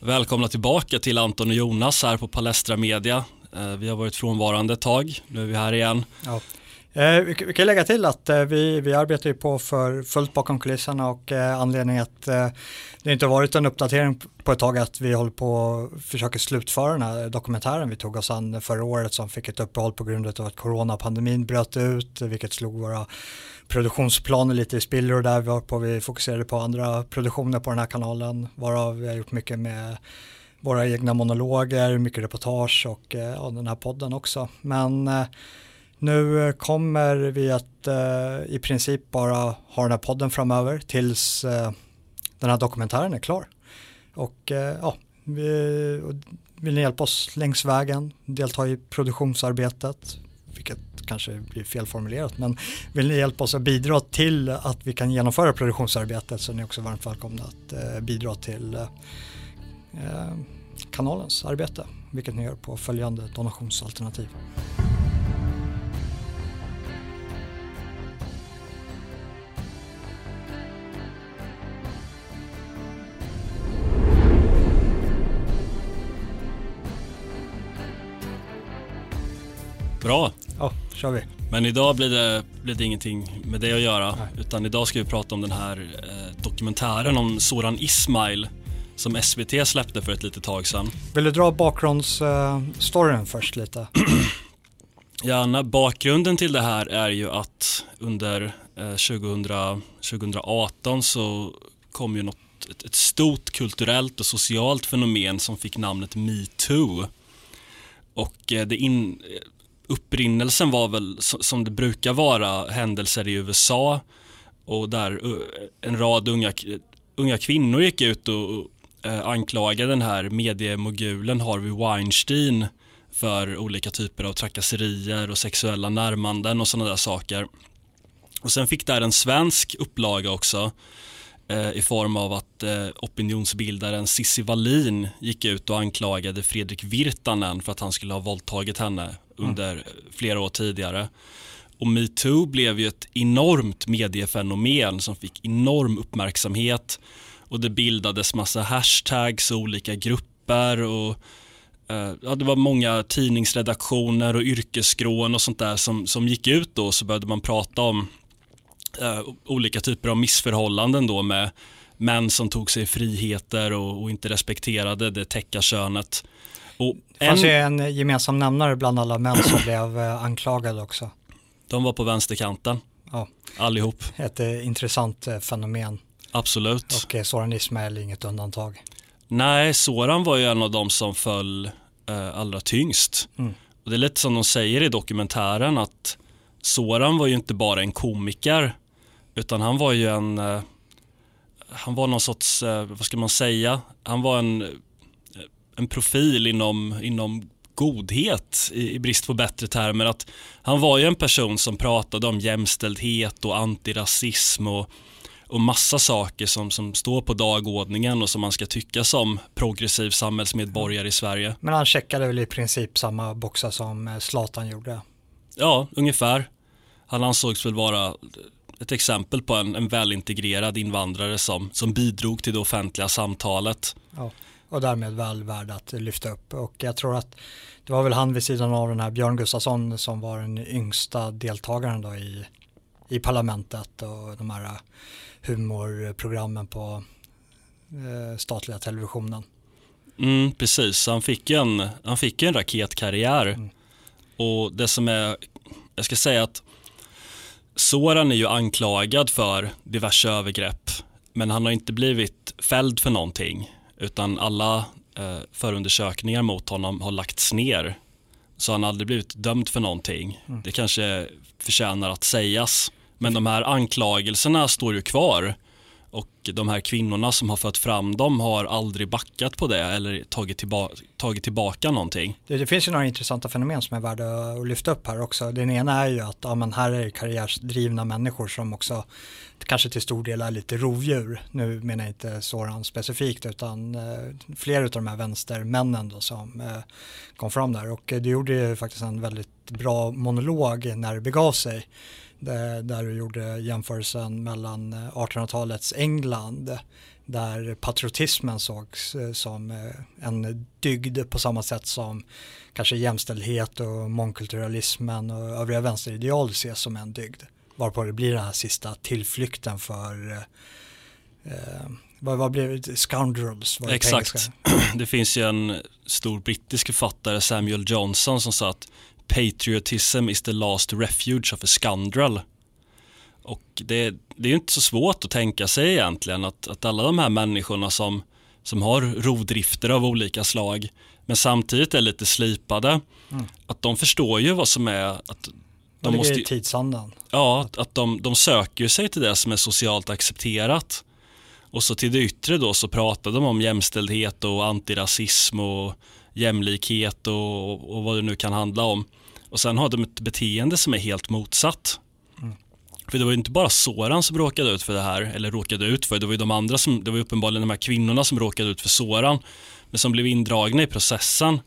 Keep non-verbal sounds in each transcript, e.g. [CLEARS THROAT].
Välkomna tillbaka till Anton och Jonas här på Palestra Media. Eh, vi har varit frånvarande ett tag, nu är vi här igen. Ja. Eh, vi, vi kan lägga till att eh, vi, vi arbetar ju på för fullt bakom kulisserna och eh, anledningen att eh, det inte varit en uppdatering på ett tag att vi håller på att försöka slutföra den här dokumentären vi tog oss an förra året som fick ett uppehåll på grund av att coronapandemin bröt ut vilket slog våra produktionsplaner lite i spillror där vi, på, vi fokuserade på andra produktioner på den här kanalen varav vi har gjort mycket med våra egna monologer, mycket reportage och eh, ja, den här podden också. Men eh, nu eh, kommer vi att eh, i princip bara ha den här podden framöver tills eh, den här dokumentären är klar. Och eh, ja, vi, vill ni hjälpa oss längs vägen, delta i produktionsarbetet, vilket kanske blir felformulerat, men vill ni hjälpa oss att bidra till att vi kan genomföra produktionsarbetet så är ni också varmt välkomna att eh, bidra till eh, eh kanalens arbete, vilket ni gör på följande donationsalternativ. Bra. Ja, kör vi. Men idag blir det, blir det ingenting med det att göra. Nej. Utan idag ska vi prata om den här eh, dokumentären om Soran Ismail som SVT släppte för ett litet tag sedan. Vill du dra bakgrundsstoryn uh, först lite? [CLEARS THROAT] Gärna. Bakgrunden till det här är ju att under eh, 2000, 2018 så kom ju något, ett, ett stort kulturellt och socialt fenomen som fick namnet metoo. Och eh, det in, upprinnelsen var väl som det brukar vara händelser i USA och där en rad unga, unga kvinnor gick ut och eh, anklagade den här mediemogulen Harvey Weinstein för olika typer av trakasserier och sexuella närmanden och sådana där saker. Och sen fick där en svensk upplaga också i form av att eh, opinionsbildaren Sissi Wallin gick ut och anklagade Fredrik Virtanen för att han skulle ha våldtagit henne under mm. flera år tidigare. Och metoo blev ju ett enormt mediefenomen som fick enorm uppmärksamhet och det bildades massa hashtags och olika grupper och eh, ja, det var många tidningsredaktioner och yrkesskrån och sånt där som, som gick ut då så började man prata om uh, olika typer av missförhållanden då med män som tog sig friheter och, och inte respekterade det täcka könet. Och det fanns ju en gemensam nämnare bland alla män som blev eh, anklagade också. De var på vänsterkanten, ja. allihop. Ett eh, intressant eh, fenomen. Absolut. Och Soran Ismail är inget undantag. Nej, Soran var ju en av de som föll eh, allra tyngst. Mm. Och det är lite som de säger i dokumentären att Soran var ju inte bara en komiker utan han var ju en eh, han var någon sorts, eh, vad ska man säga, han var en en profil inom, inom godhet i, i, brist på bättre termer. Att han var ju en person som pratade om jämställdhet och antirasism och, och massa saker som, som står på dagordningen och som man ska tycka som progressiv samhällsmedborgare i Sverige. Men han checkade väl i princip samma boxar som eh, Zlatan gjorde? Ja, ungefär. Han ansågs väl vara ett exempel på en, en välintegrerad invandrare som, som bidrog till det offentliga samtalet. Ja och därmed väl värd att lyfta upp. Och jag tror att det var väl han vid sidan av den här Björn Gustafsson som var den yngsta deltagaren då i, i parlamentet och de här humorprogrammen på eh, statliga televisionen. Mm, precis, han fick en, han fick en raketkarriär. Mm. Och det som är, jag ska säga att Soran är ju anklagad för diverse övergrepp men han har inte blivit fälld för någonting utan alla eh, förundersökningar mot honom har lagts ner. Så han har aldrig blivit dömd för någonting. Mm. Det kanske förtjänar att sägas. Men de här anklagelserna står ju kvar. Och de här kvinnorna som har fött fram dem har aldrig backat på det eller tagit, tillba tagit tillbaka någonting. Det, det, finns ju några intressanta fenomen som är värda att lyfta upp här också. Den ena är ju att ja, men här är karriärsdrivna människor som också kanske till stor del är lite rovdjur. Nu menar jag inte Soran specifikt utan eh, flera av de här vänstermännen då som eh, kom fram där och eh, det gjorde ju faktiskt en väldigt bra monolog när det begav sig där du gjorde jämförelsen mellan 1800-talets eh, England där patriotismen sågs eh, som eh, en dygd på samma sätt som kanske jämställdhet och mångkulturalismen och övriga vänsterideal ses som en dygd. Varpå det blir den här sista tillflykten för eh, vad, vad blev det? Scoundrels? Var det Exakt. [CLEARS THROAT] Det finns ju en stor brittisk författare, Samuel Johnson, som sa att Patriotism is the last refuge of a scoundrel. Och det, det är ju inte så svårt att tänka sig egentligen att, att alla de här människorna som, som har rovdrifter av olika slag men samtidigt är lite slipade, mm. att de förstår ju vad som är att de måste, i tidsandan. Ja, att de, de söker sig till det som är socialt accepterat. Och så till det yttre då så pratade de om jämställdhet och antirasism och jämlikhet och, och vad det nu kan handla om. Och sen har de ett beteende som är helt motsatt. Mm. För det var ju inte bara Soran som råkade ut för det här, eller råkade ut för, det var ju de andra som, det var ju uppenbarligen de här kvinnorna som råkade ut för Soran, men som blev indragna i processen.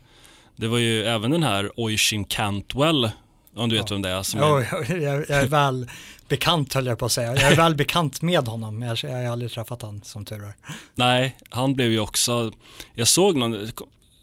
Det var ju även den här Oisin Cantwell, om du vet vem det är. Som är... jag, jag, är väl bekant höll jag på att säga. Jag är väl bekant med honom, jag, jag har aldrig träffat honom som tur är. Nej, han blev ju också, jag såg någon,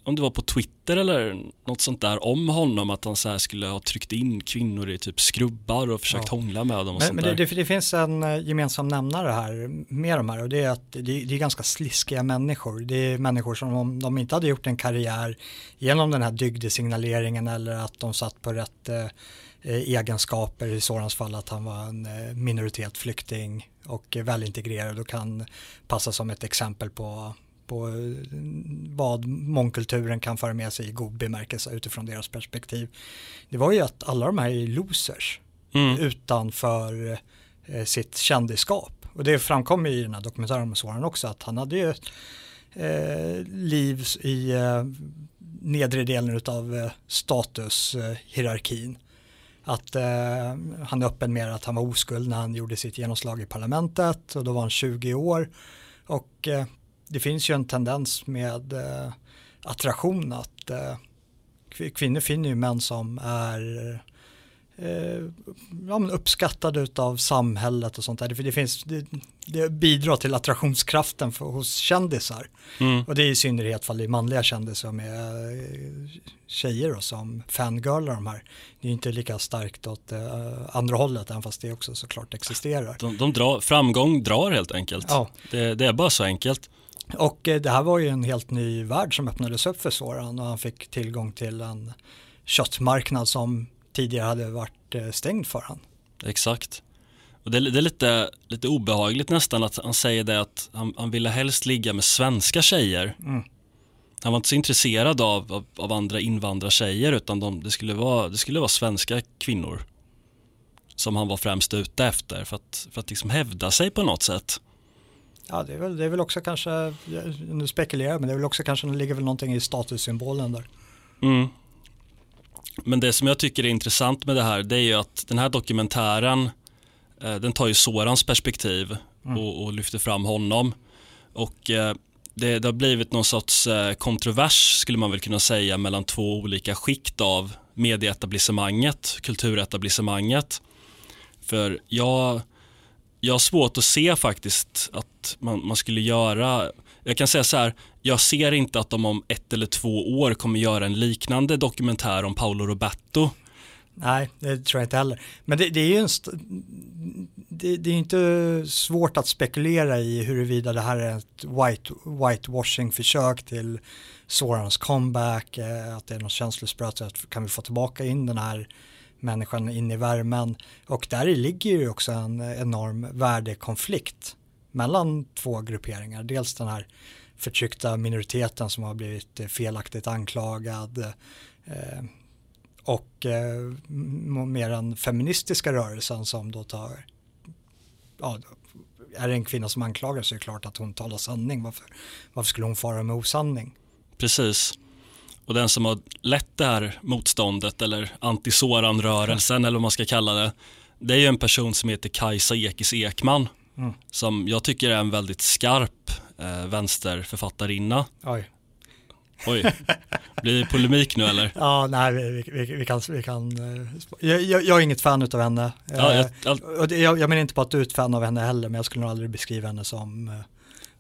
om det var på Twitter eller något sånt där om honom att han så skulle ha tryckt in kvinnor i typ skrubbar och försökt ja. hångla med dem. Och men, sånt men det, det, det, finns en eh, gemensam nämnare här med de här och det är att det, det, är ganska sliskiga människor. Det är människor som om de inte hade gjort en karriär genom den här dygdesignaleringen eller att de satt på rätt eh, eh egenskaper i Sorans fall att han var en eh, minoritetsflykting och välintegrerad och kan passa som ett exempel på på eh, vad mångkulturen kan föra med sig i god bemärkelse utifrån deras perspektiv. Det var ju att alla de här är losers mm. utanför eh, sitt kändisskap. Och det framkommer i den här dokumentären om Soran också att han hade ju ett eh, liv i eh, nedre delen av eh, statushierarkin. Att eh, han är öppen med att han var oskuld när han gjorde sitt genomslag i parlamentet och då var han 20 år. Och det finns ju en tendens med eh, attraktion att eh, kvinnor finner ju män som är eh, ja, uppskattade av samhället och sånt där. Det, finns, det, det bidrar till attraktionskraften för, hos kändisar. Mm. Och det är i synnerhet fall det är manliga kändisar med eh, tjejer då, som fangirlar de här. Det är inte lika starkt åt uh, andra hållet, även fast det också såklart existerar. De, de drar, framgång drar helt enkelt. Ja. Det, det är bara så enkelt. Och eh, det här var ju en helt ny värld som öppnades upp för Soran och han fick tillgång till en köttmarknad som tidigare hade varit eh, stängd för han. Exakt. Och det, är, det är lite, lite obehagligt nästan att han säger det att han, han ville helst ligga med svenska tjejer. Mm. Han var inte så intresserad av, av, av andra invandrartjejer utan de, det, skulle vara, det skulle vara svenska kvinnor som han var främst ute efter för att, för att liksom hävda sig på något sätt. Ja, det är, väl, det är väl också kanske, nu spekulerar jag, men det är väl också kanske, det ligger väl någonting i statussymbolen där. Mm. Men det som jag tycker är intressant med det här, det är ju att den här dokumentären, eh, den tar ju Sorans perspektiv mm. och, och, lyfter fram honom. Och eh, det, det, har blivit någon sorts eh, kontrovers, skulle man väl kunna säga, mellan två olika skikt av medieetablissemanget, kulturetablissemanget. För jag jag har svårt att se faktiskt att man, man, skulle göra, jag kan säga så här, jag ser inte att de om ett eller två år kommer göra en liknande dokumentär om Paolo Roberto. Nej, det tror jag inte heller. Men det, det är ju en det, det, är inte svårt att spekulera i huruvida det här är ett white, whitewashing-försök till Sorans comeback, eh, att det är något känslospröt, att kan vi få tillbaka in den här människan in i värmen. Och där ligger ju också en enorm värdekonflikt mellan två grupperingar. Dels den här förtryckta minoriteten som har blivit felaktigt anklagad eh, och eh, mer den feministiska rörelsen som då tar, ja, är det en kvinna som anklagas så är det klart att hon talar sanning. Varför, varför skulle hon fara med osanning? Precis. Och den som har lett det här motståndet eller antisoran-rörelsen mm. eller vad man ska kalla det. Det är ju en person som heter Kajsa Ekis Ekman. Mm. Som jag tycker är en väldigt skarp eh, vänsterförfattarinna. Oj. Oj, blir det polemik nu eller? Ja, nej, vi, vi, vi kan, vi kan eh, jag, jag, jag, är inget fan av henne. Ja, jag, eh, jag, jag, menar inte på att du är ett fan av henne heller, men jag skulle nog aldrig beskriva henne som eh,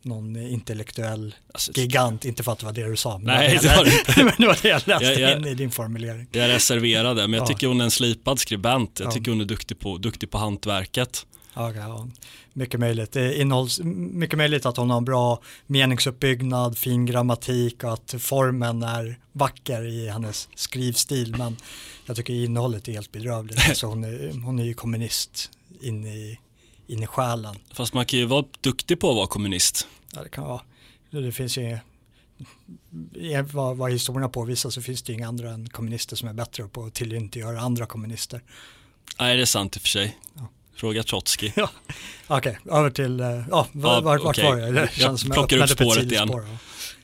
någon intellektuell Alltså, gigant, inte för att det var det du sa. Men Nej, det var det, [LAUGHS] men det var det jag läste Jag- jag- in i din formulering. Jag är reserverad där, men jag Ja. tycker hon är en slipad skribent. Jag Ja. tycker hon är duktig på, duktig på hantverket. Ja, ja, mycket möjligt. Innehålls, mycket möjligt att hon har en bra meningsuppbyggnad, fin grammatik och att formen är vacker i hennes skrivstil. Men jag tycker innehållet är helt bedrövligt. [LAUGHS] Alltså hon, är, hon är ju kommunist in i, in i själen. Fast man kan ju vara duktig på att vara kommunist. Ja, det kan vara. Det finns ju vad, vad historierna påvisar så finns det ju inga andra än kommunister som är bättre på att tillintetgöra andra kommunister. Nej, det är sant i och för sig. Ja. Fråga Trotsky. [LAUGHS] Ja. Okej, över till, eh, ja, Ja, var, var, vart okej. var jag? Det Jag känns som plockar upp spåret igen. ja.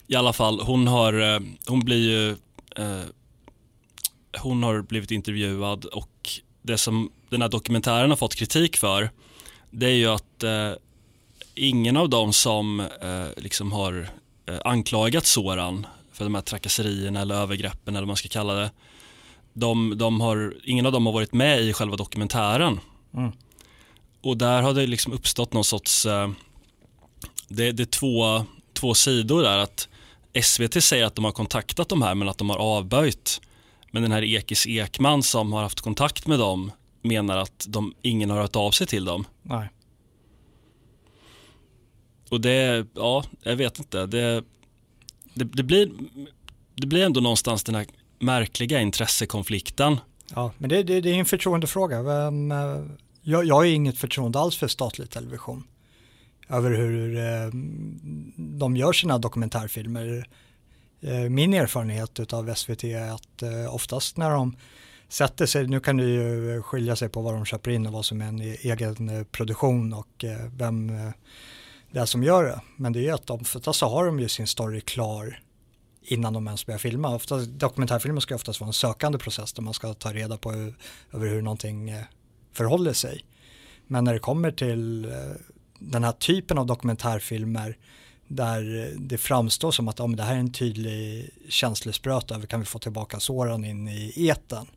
I alla fall, hon har, eh, hon blir ju, eh, hon har blivit intervjuad och det som den här dokumentären har fått kritik för, det är ju att eh, ingen av dem som eh, liksom har eh, anklagat Soran för de här trakasserierna eller övergreppen eller vad man ska kalla det, de, de har, ingen av dem har varit med i själva dokumentären. Mm. Och där har det liksom uppstått någon sorts, eh, det, det är två, två sidor där. att SVT säger att de har kontaktat de här men att de har avböjt. Men den här Ekis Ekman som har haft kontakt med dem menar att de, ingen har hört av sig till dem. Nej. Och det, ja, jag vet inte. Det, det, det, blir, det blir ändå någonstans den här märkliga intressekonflikten. Ja, men det, det, det är en förtroendefråga. Eh, jag, jag har inget förtroende alls för statlig television. Över hur eh, de gör sina dokumentärfilmer. Eh, Min erfarenhet av SVT är att oftast när de sätter sig, nu kan det ju skilja sig på vad de köper in och vad som är en e- egen eh, produktion och eh, vem eh, det är som gör det. Men det är ju att de, för så har de ju sin story klar innan de ens börjar filma. Oftast, dokumentärfilmer ska oftast vara en sökande process där man ska ta reda på hur, över hur någonting förhåller sig. Men när det kommer till den här typen av dokumentärfilmer där det framstår som att ja, det här är en tydlig känslospröt över kan vi få tillbaka Soran in i eten.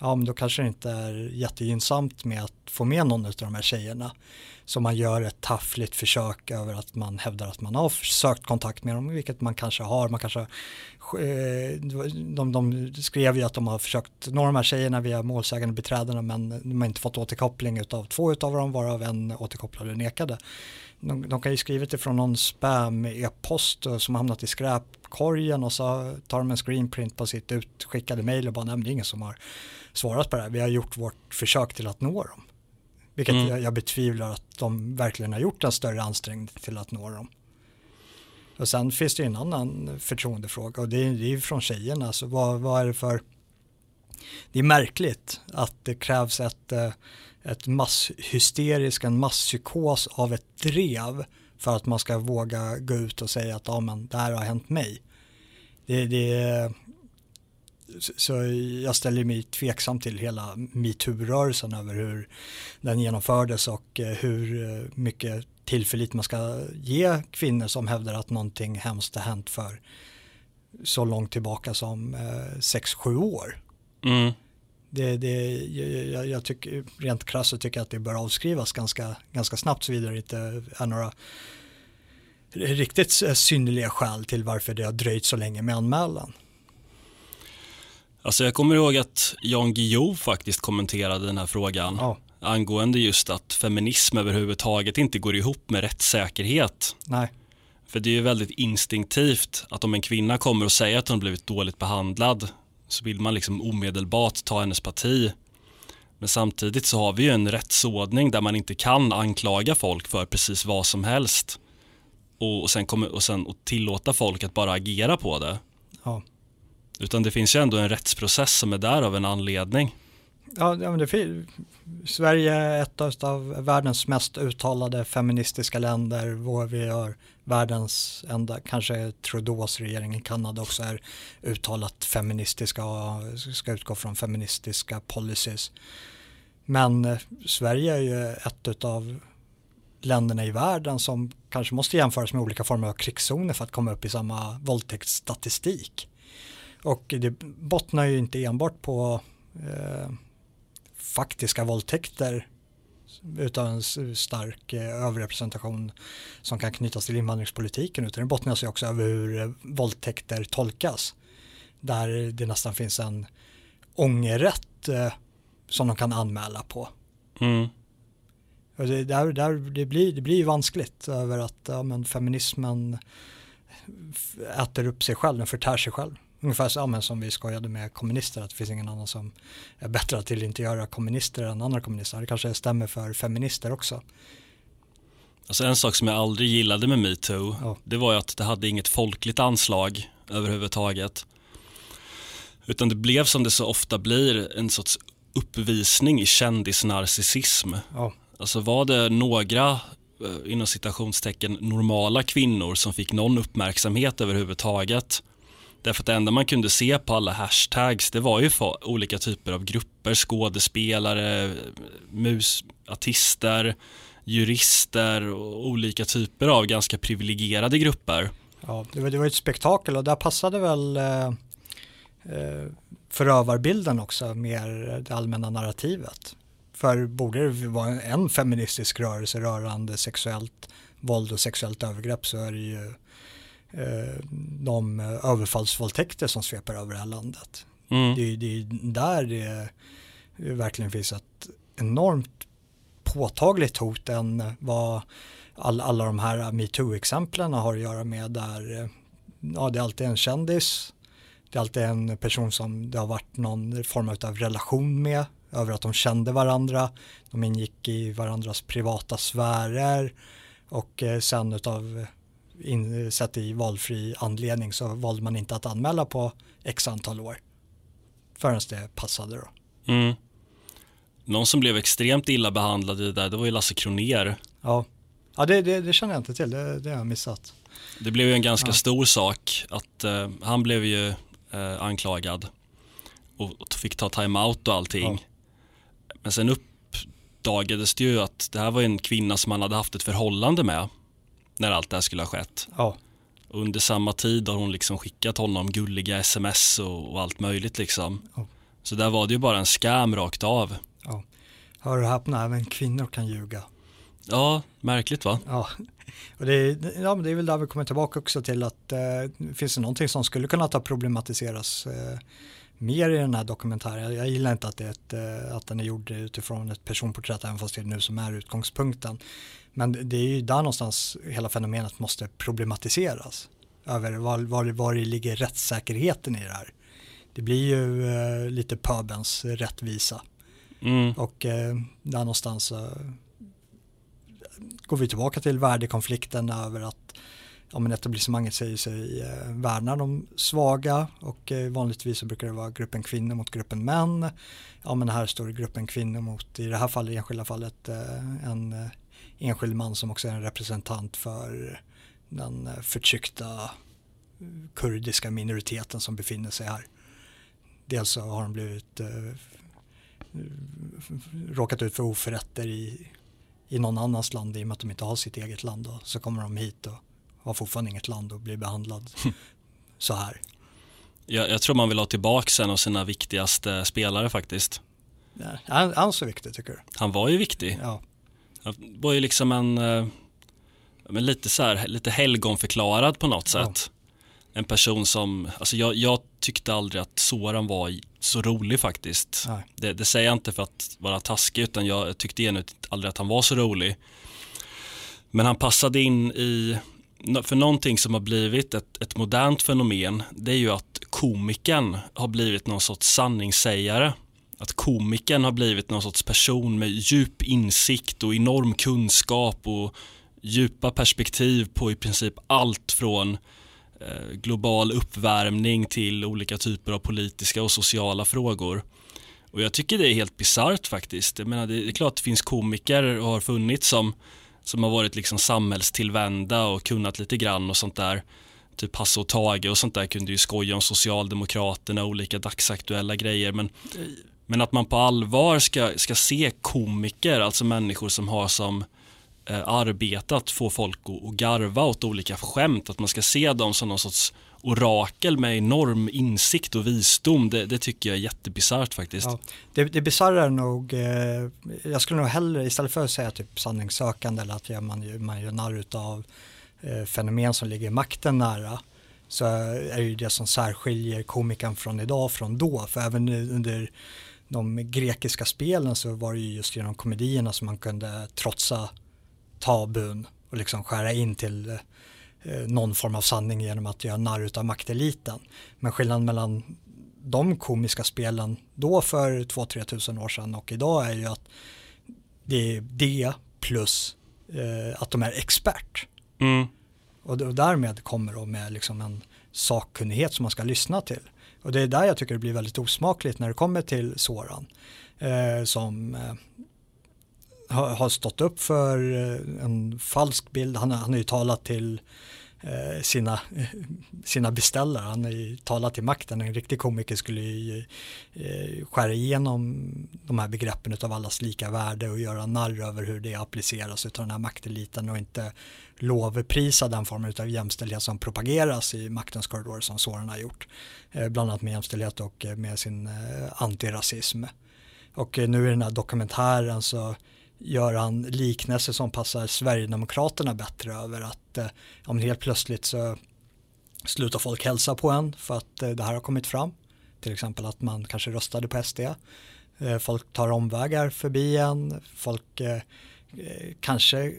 Ja, men då kanske det inte är jättegynnsamt med att få med någon av de här tjejerna. Så man gör ett taffligt försök över att man hävdar att man har sökt kontakt med dem, vilket man kanske har. Man kanske, eh, de, de skrev ju att de har försökt nå de här tjejerna via målsägande beträdena men de har inte fått återkoppling av två av dem varav en återkopplade nekade. De, de kan ju skrivit det från någon spam-e-post som hamnat i skräpkorgen och så tar de en screenprint på sitt utskickade mejl och bara nej, men det är ingen som har svarat på det här. Vi har gjort vårt försök till att nå dem. Vilket Mm. jag, jag betvivlar att de verkligen har gjort en större ansträngning till att nå dem. Och sen finns det ju en annan förtroendefråga och det är, det är ju från tjejerna. Så vad, vad är det för... Det är märkligt att det krävs ett, eh, ett masshysterisk, en masspsykos av ett drev för att man ska våga gå ut och säga att ja, men det här har hänt mig. Det, det, så- jag ställer mig tveksam till hela metoo-rörelsen över hur den genomfördes och eh, hur eh, mycket tillförlit man ska ge kvinnor som hävdar att någonting hemskt har hänt för så långt tillbaka som eh, 6-7 år. Mm. Det, det, jag, jag, tycker, rent krasst så tycker jag att det bör avskrivas ganska, ganska snabbt såvida det inte är några riktigt synnerliga skäl till varför det har dröjt så länge med anmälan. Alltså jag kommer ihåg att Jan Guillou faktiskt kommenterade den här frågan Ja, angående just att feminism överhuvudtaget inte går ihop med rättssäkerhet. nej, För det är ju väldigt instinktivt att om en kvinna kommer och säger att hon blivit dåligt behandlad så vill man liksom omedelbart ta hennes parti. Men samtidigt så har vi ju en rättsordning där man inte kan anklaga folk för precis vad som helst. Och, och, sen, kommer, och sen och tillåta folk att bara agera på det. ja. Utan det finns ju ändå en rättsprocess som är där av en anledning. Ja, ja, men det Sverige är ett av världens mest uttalade feministiska länder. Vår vi har världens enda, kanske Trudeaus regering i Kanada också är uttalat feministiska och ska utgå från feministiska policies. Men eh, Sverige är ju ett av länderna i världen som kanske måste jämföras med olika former av krigszoner för att komma upp i samma våldtäktsstatistik. Och det bottnar ju inte enbart på eh, faktiska våldtäkter utav en stark eh, överrepresentation som kan knytas till invandringspolitiken utan det bottnar sig också över hur eh, våldtäkter tolkas. Där det nästan finns en ångerrätt eh, som de kan anmäla på. Mm. Och det, där, där, det, blir, det blir vanskligt över att ja, men feminismen äter upp sig själv, den förtär sig själv. Ungefär så, som vi skojade med kommunister, att det finns ingen annan som är bättre att inte göra kommunister än andra kommunister. Det kanske stämmer för feminister också. Alltså en sak som jag aldrig gillade med metoo, ja. det var ju att det hade inget folkligt anslag överhuvudtaget. Utan det blev som det så ofta blir en sorts uppvisning i kändisnarcissism. Ja. Alltså var det några eh, inom citationstecken normala kvinnor som fick någon uppmärksamhet överhuvudtaget Därför att det enda man kunde se på alla hashtags det var ju för olika typer av grupper, skådespelare, mus, artister, jurister och olika typer av ganska privilegierade grupper. Ja, det var, det var ett spektakel och där passade väl eh, eh, förövarbilden också mer det allmänna narrativet. För borde det vara en feministisk rörelse rörande sexuellt våld och sexuellt övergrepp så är det ju Eh, de överfallsvåldtäkter som sveper över det här landet. Mm. Det, det är där det verkligen finns ett enormt påtagligt hot än vad all, alla de här metoo-exemplen har att göra med där ja, det är alltid en kändis, det är alltid en person som det har varit någon form av relation med över att de kände varandra, de ingick i varandras privata sfärer och eh, sen utav insett i valfri anledning så valde man inte att anmäla på x antal år förrän det passade då. Mm. Någon som blev extremt illa behandlad i det där, det var ju Lasse Kroner. Ja, ja det, det, det känner jag inte till, det, det har jag missat. Det blev ju en ganska ja. stor sak att uh, han blev ju uh, anklagad och fick ta time-out och allting. Ja. Men sen uppdagades det ju att det här var en kvinna som han hade haft ett förhållande med när allt det här skulle ha skett. Ja. under samma tid har hon liksom skickat honom gulliga sms och, och allt möjligt liksom. Ja. Så där var det ju bara en scam rakt av. Ja. Hör och häpna, även kvinnor kan ljuga. Ja, märkligt va? Ja, och det, är, ja, men det är väl där vi kommer tillbaka också till att eh, finns det någonting som skulle kunna ta problematiseras eh, mer i den här dokumentären. Jag gillar inte att, det är ett, eh, att den är gjord utifrån ett personporträtt även fast det är nu som är utgångspunkten. Men det är ju där någonstans hela fenomenet måste problematiseras. Över var, var, var ligger rättssäkerheten i det här. Det blir ju eh, lite pöbens rättvisa. Mm. Och eh, där någonstans eh, går vi tillbaka till värdekonflikten över att ja, men etablissemanget säger sig eh, värna de svaga och eh, vanligtvis så brukar det vara gruppen kvinnor mot gruppen män. Ja men här står det gruppen kvinnor mot, i det här fallet, i enskilda fallet, eh, en eh, enskild man som också är en representant för den eh, förtryckta eh, kurdiska minoriteten som befinner sig här. Dels så har de blivit eh, eh, råkat ut för oförrätter i, i någon annans land i och med att de inte har sitt eget land och så kommer de hit och har fortfarande inget land och blir behandlad [LAUGHS] så här. Jag, jag, tror man vill ha tillbaka en av sina viktigaste spelare faktiskt. Ja, han, han så viktig tycker du? Han var ju viktig. Ja. Han var ju liksom en, eh, men lite så här, lite helgonförklarad på något sätt. Ja. En person som, alltså jag, jag, tyckte aldrig att Soran var så rolig faktiskt. Det, det, säger jag inte för att vara taskig utan jag tyckte genuint aldrig att han var så rolig. Men han passade in i, för någonting som har blivit ett, ett modernt fenomen det är ju att komikern har blivit någon sorts sanningssägare att komikern har blivit någon sorts person med djup insikt och enorm kunskap och djupa perspektiv på i princip allt från eh, global uppvärmning till olika typer av politiska och sociala frågor. Och jag tycker det är helt bisarrt faktiskt. Jag menar, det är klart att det finns komiker och har funnits som, som har varit liksom samhällstillvända och kunnat lite grann och sånt där. Typ Hasse och Tage och sånt där kunde ju skoja om Socialdemokraterna och olika dagsaktuella grejer. Men men att man på allvar ska, ska se komiker, alltså människor som har som eh, arbete att få folk att, att garva åt olika skämt, att man ska se dem som någon sorts orakel med enorm insikt och visdom. Det, det tycker jag är jättebisarrt faktiskt. Ja, det, det bisarra är nog, eh, jag skulle nog hellre istället för att säga typ sanningssökande eller att man, man gör narr av eh, fenomen som ligger makten nära så är det ju det som särskiljer komikern från idag från då. För även under de grekiska spelen så var det ju just genom komedierna som man kunde trotsa tabun och liksom skära in till eh, någon form av sanning genom att göra narr av makteliten. Men skillnaden mellan de komiska spelen då för 2-3 tusen år sedan och idag är ju att det är det plus eh, att de är expert. Mm. Och, och därmed kommer de med liksom en sakkunnighet som man ska lyssna till. Och det är där jag tycker det blir väldigt osmakligt när det kommer till Soran. Eh, som eh, har stått upp för eh, en falsk bild. Han, han har ju talat till eh, sina, eh, sina beställare. Han har ju talat till makten. En riktig komiker skulle ju skära igenom de här begreppen av allas lika värde och göra narr över hur det appliceras av den här makteliten och inte lovprisa den formen av jämställdhet som propageras i maktens korridorer som Soran har gjort. Bland annat med jämställdhet och med sin antirasism. Och nu i den här dokumentären så gör han liknelser som passar Sverigedemokraterna bättre över att eh, ja, helt plötsligt så slutar folk hälsa på en för att eh, det här har kommit fram. Till exempel att man kanske röstade på SD. Eh, folk tar omvägar förbi en, folk eh, eh, kanske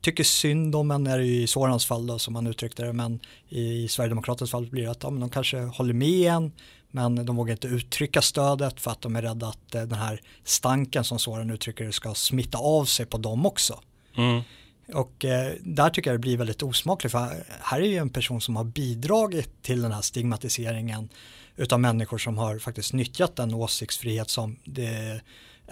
tycker synd om en, är det ju i Sorans fall då som han uttryckte det, men i Sverigedemokraternas fall blir det att ja, de kanske håller med en, men de vågar inte uttrycka stödet för att de är rädda att eh, den här stanken som Soran uttrycker ska smitta av sig på dem också. Mm. Och eh, där tycker jag det blir väldigt osmakligt för här är ju en person som har bidragit till den här stigmatiseringen utav människor som har faktiskt nyttjat den åsiktsfrihet som det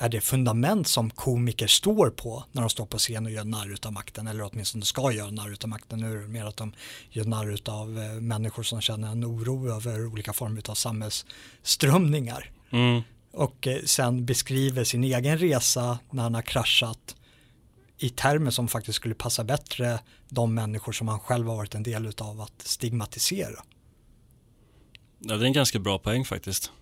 är det fundament som komiker står på när de står på scen och gör narr utav makten eller åtminstone ska göra narr utav makten. Nu är det mer att de gör narr utav eh, människor som känner en oro över olika former av samhällsströmningar. Mm. Och eh, sen beskriver sin egen resa när han har kraschat i termer som faktiskt skulle passa bättre de människor som han själv har varit en del utav att stigmatisera. Ja, det är en ganska bra poäng faktiskt.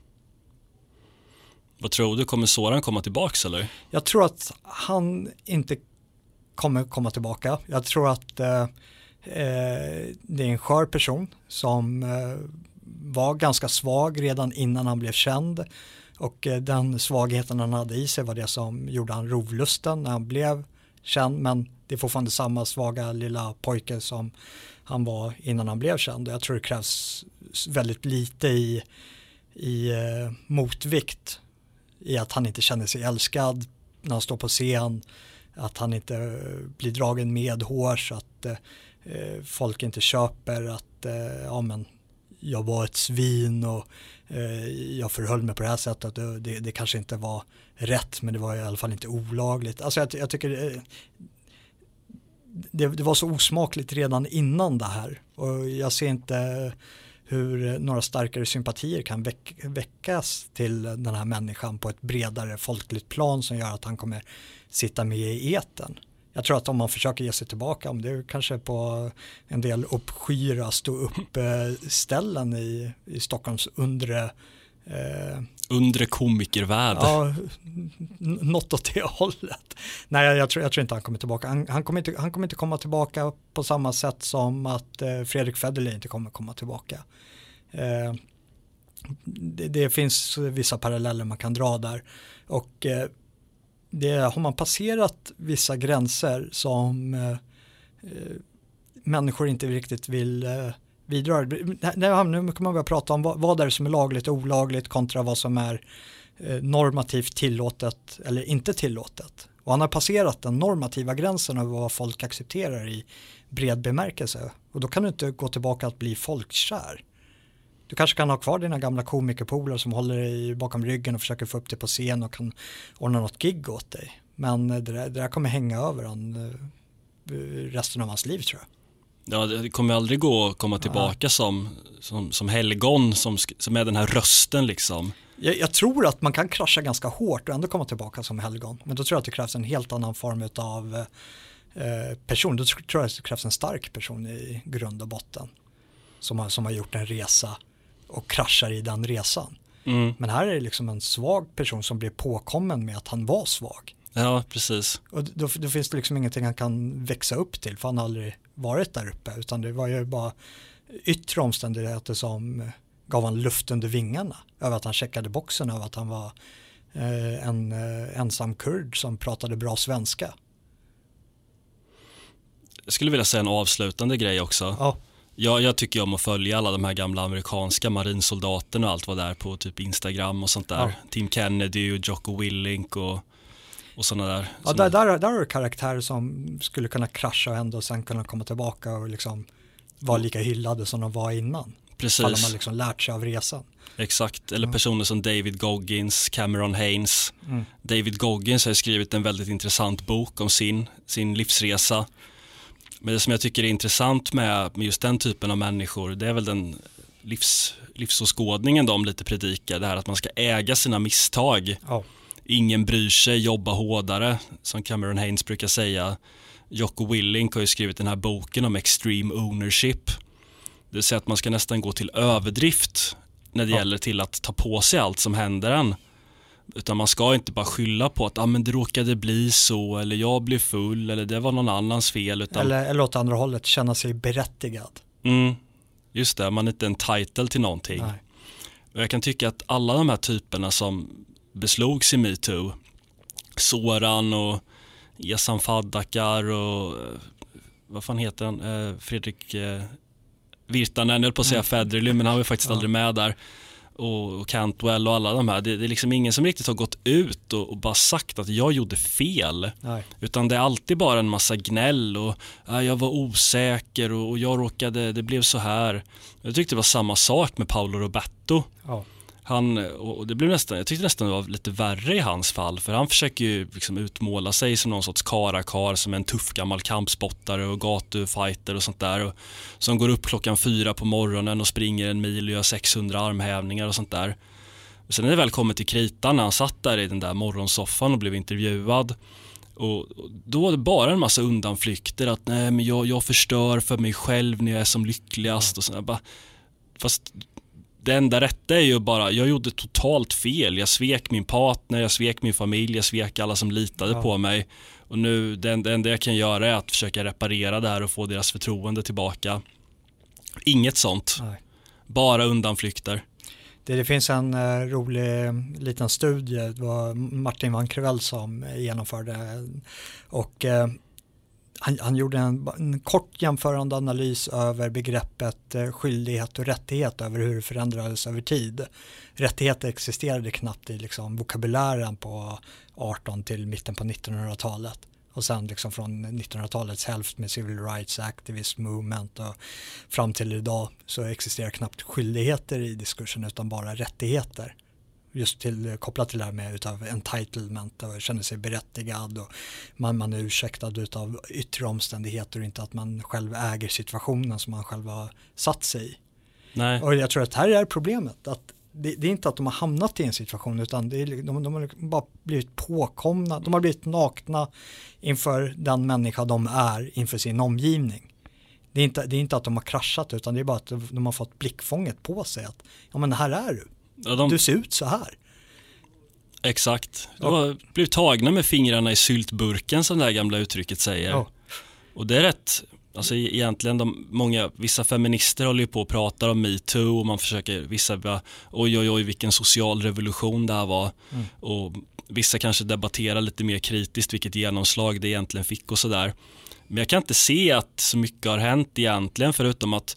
Vad tror du, kommer Soran komma tillbaka eller? Jag tror att han inte kommer komma tillbaka. Jag tror att eh, eh, det är en skör person som eh, var ganska svag redan innan han blev känd och eh, den svagheten han hade i sig var det som gjorde han rovlusten när han blev känd men det är fortfarande samma svaga lilla pojke som han var innan han blev känd jag tror det krävs väldigt lite i, i eh, motvikt i att han inte känner sig älskad när han står på scen, att han inte eh, blir dragen med hårs, att eh, eh, folk inte köper att eh, ja, men, jag var ett svin och eh, jag förhöll mig på det här sättet. Det, det, det, kanske inte var rätt men det var i alla fall inte olagligt. Alltså jag, jag tycker eh, det, det, var så osmakligt redan innan det här och jag ser inte hur eh, några starkare sympatier kan väck, väckas till den här människan på ett bredare folkligt plan som gör att han kommer sitta med i eten. Jag tror att om man försöker ge sig tillbaka, om det är kanske på en del uppskyra stå upp eh, ställen i, i Stockholms undre eh, undre komikervärld. Ja, något åt det [LAUGHS] hållet. Nej, jag tror, jag tror inte han kommer tillbaka. Han, han, kommer inte, han kommer inte komma tillbaka på samma sätt som att eh, Fredrik Federley inte kommer komma tillbaka. Eh, det, det, finns vissa paralleller man kan dra där. Och eh, det, har man passerat vissa gränser som eh, eh, människor inte riktigt vill eh, vidrör. Nu kan man börja prata om vad, vad är det som är lagligt och olagligt kontra vad som är eh, normativt tillåtet eller inte tillåtet. Och han har passerat den normativa gränsen av vad folk accepterar i bred bemärkelse. Och då kan du inte gå tillbaka att bli folkkär. Du kanske kan ha kvar dina gamla komikerpolare som håller dig bakom ryggen och försöker få upp dig på scen och kan ordna något gig åt dig. Men eh, det där, det där kommer hänga över han eh, resten av hans liv tror jag. Ja, det kommer aldrig gå att komma tillbaka ja. som, som, som helgon som, som är den här rösten liksom. Jag, jag, tror att man kan krascha ganska hårt och ändå komma tillbaka som helgon. Men då tror jag att det krävs en helt annan form av eh, person. Då tror jag att det krävs en stark person i grund och botten. som har, som har gjort en resa och kraschar i den resan. Mm. Men här är det liksom en svag person som blir påkommen med att han var svag. Ja, precis. Och då, då finns det liksom ingenting han kan växa upp till för han har aldrig varit där uppe utan det var ju bara yttre omständigheter som gav han luft under vingarna över att han checkade boxen över att han var eh, en eh, ensam kurd som pratade bra svenska. Jag skulle vilja säga en avslutande grej också. Ja, Jag, jag tycker om att följa alla de här gamla amerikanska marinsoldaterna och allt vad det är på typ Instagram och sånt där. Ja. Tim Kennedy och Jocko Willink och, och sådana där. ja där, där, där har du karaktärer som skulle kunna krascha och ändå sen kunna komma tillbaka och liksom vara lika hyllade som de var innan. precis. Ifall de har liksom lärt sig av resan. Exakt, eller Ja. personer som David Goggins, Cameron Haynes. Mm. David Goggins har skrivit en väldigt intressant bok om sin, sin livsresa. Men det som jag tycker är intressant med, med just den typen av människor, det är väl den livs, livsåskådningen de lite predikar. Det här att man ska äga sina misstag. Ja, Ingen bryr sig, jobba hårdare, som Cameron Haynes brukar säga. Jocko Willink har ju skrivit den här boken om extreme ownership. Det vill säga att man ska nästan gå till överdrift när det Ja. gäller till att ta på sig allt som händer en. Utan man ska inte bara skylla på att ah, men det råkade bli så eller jag blev full eller det var någon annans fel. Utan, eller, eller åt andra hållet känna sig berättigad. mm, just det, man är inte en title till någonting. Nej. Och jag kan tycka att alla de här typerna som beslogs i metoo, Soran och Esan Faddakar och eh, vad fan heter han, eh, Fredrik eh, Virtanen, jag höll på att säga Mm. Federley men han var faktiskt Ja. aldrig med där. Och, och Cantwell och alla de här, det, det är liksom ingen som riktigt har gått ut och, och bara sagt att jag gjorde fel. Nej. Utan det är alltid bara en massa gnäll och "Ah, jag var osäker och, och jag råkade, det blev så här. Jag tyckte det var samma sak med Paolo Roberto. Ja. Han, och det blev nästan, jag tyckte nästan det var lite värre i hans fall för han försöker ju liksom utmåla sig som någon sorts karakar som en tuff gammal kampspottare och gatufighter och sånt där och, som går upp klockan fyra på morgonen och springer en mil och gör 600 armhävningar och sånt där. Sen när det väl kommer till kritan när han satt där i den där morgonsoffan och blev intervjuad och då var det bara en massa undanflykter att nej men jag, jag förstör för mig själv när jag är som lyckligast och sådär. Fast det enda rätta är ju bara, jag gjorde totalt fel. Jag svek min partner, jag svek min familj, jag svek alla som litade Ja. på mig. Och nu, det, det enda jag kan göra är att försöka reparera det här och få deras förtroende tillbaka. Inget sånt, Nej. bara undanflykter. Det, det finns en eh, rolig eh, liten studie, det var Martin van Krevell som eh, genomförde och eh, han, han gjorde en, en kort jämförande analys över begreppet eh, skyldighet och rättighet över hur det förändrades över tid. Rättigheter existerade knappt i liksom, vokabulären på 18 till mitten på 1900-talet. Och sen liksom från 1900-talets hälft med Civil Rights Activist Movement och fram till idag så existerar knappt skyldigheter i diskursen utan bara rättigheter. Just till, kopplat till det här med utav entitlement och känner sig berättigad och man, man är ursäktad utav yttre omständigheter och inte att man själv äger situationen som man själv har satt sig i. Nej, Och jag tror att här är problemet. Att det, det är inte att de har hamnat i en situation utan det är, de, de har bara blivit påkomna. De har blivit nakna inför den människa de är inför sin omgivning. Det är, inte, det är inte att de har kraschat utan det är bara att de har fått blickfånget på sig. att Ja men här är du. Ja, de, Du ser ut så här. exakt. De har blivit tagna med fingrarna i syltburken som det här gamla uttrycket säger. Ja. Och det är rätt, alltså e- egentligen de, många, vissa feminister håller ju på och pratar om metoo och man försöker, vissa bara, oj oj oj vilken social revolution det här var. Mm. Och vissa kanske debatterar lite mer kritiskt vilket genomslag det egentligen fick och sådär. Men jag kan inte se att så mycket har hänt egentligen förutom att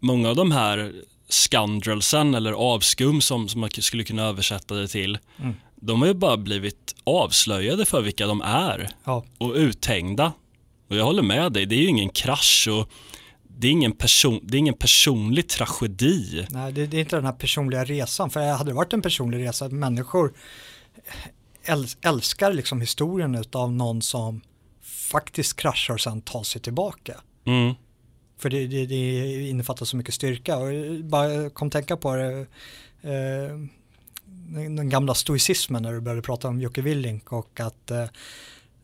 många av de här scoundrelsen eller avskum som, som man skulle kunna översätta det till, Mm. de har ju bara blivit avslöjade för vilka de är Ja, och uthängda. Och jag håller med dig, det är ju ingen krasch och det är ingen, person, det är ingen personlig tragedi. nej det, det är inte den här personliga resan. För hade det varit en personlig resa, människor äls- älskar liksom historien utav någon som faktiskt kraschar och sen tar sig tillbaka. Mm. För det, det, det innefattar så mycket styrka. Och eh, bara kom tänka på det, eh, den gamla stoicismen när du började prata om Jocke Willink och att eh,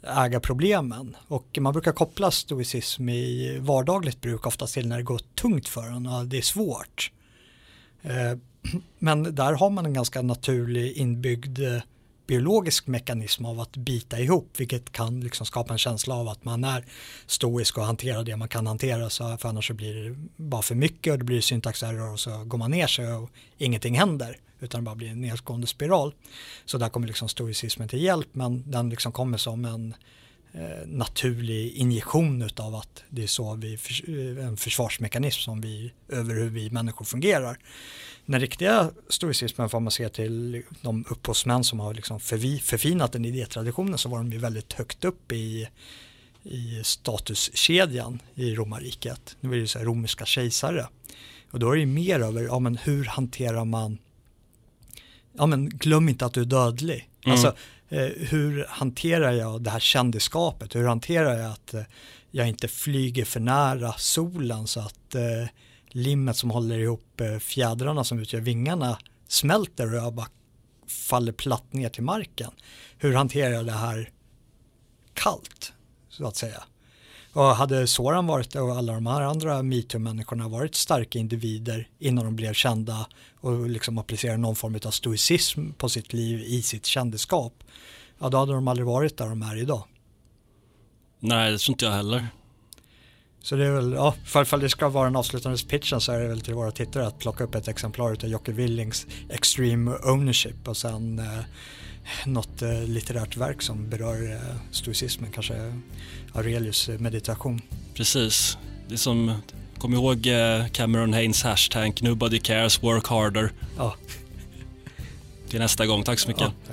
ägarproblemen. Och man brukar koppla stoicism i vardagligt bruk oftast till när det går tungt för en och det är svårt. Eh, [CLEARS THROAT] men där har man en ganska naturlig inbyggd eh, biologisk mekanism av att bita ihop vilket kan liksom skapa en känsla av att man är stoisk och hanterar det man kan hantera så för annars så blir det bara för mycket och det blir syntaxerror och så går man ner sig och ingenting händer utan det bara blir en nedgående spiral. Så där kommer liksom stoicismen till hjälp men den liksom kommer som en eh, naturlig injektion av att det är så vi, en försvarsmekanism som vi över hur vi människor fungerar. Den riktiga stoicismen får man se till de upphovsmän som har liksom förvi, förfinat den idétraditionen så var de ju väldigt högt upp i, i statuskedjan i romarriket. Nu är det ju så romerska kejsare. Och då är det mer över, ja men hur hanterar man, ja men glöm inte att du är dödlig. Mm. Alltså eh, Eh, hur hanterar jag det här kändisskapet? Hur hanterar jag att eh, jag inte flyger för nära solen så att eh, limmet som håller ihop eh, fjädrarna som utgör vingarna smälter och jag bara faller platt ner till marken. Hur hanterar jag det här kallt, så att säga? Och hade Soran varit och alla de här andra metoo-människorna varit starka individer innan de blev kända och liksom applicerade någon form av stoicism på sitt liv i sitt kändisskap, ja då hade de aldrig varit där de är idag. Nej, det tror inte jag heller. Så det är väl, ja, för det ska vara en avslutande pitchen så är det väl till våra tittare att plocka upp ett exemplar av Jocke Willings Extreme Ownership och sen eh, något eh, litterärt verk som berör eh, stoicismen, kanske Aurelius meditation. Precis, det är som, kom ihåg eh, Cameron Haynes hashtag Nobody cares, work harder. Ja. Till nästa gång, tack så mycket. Ja,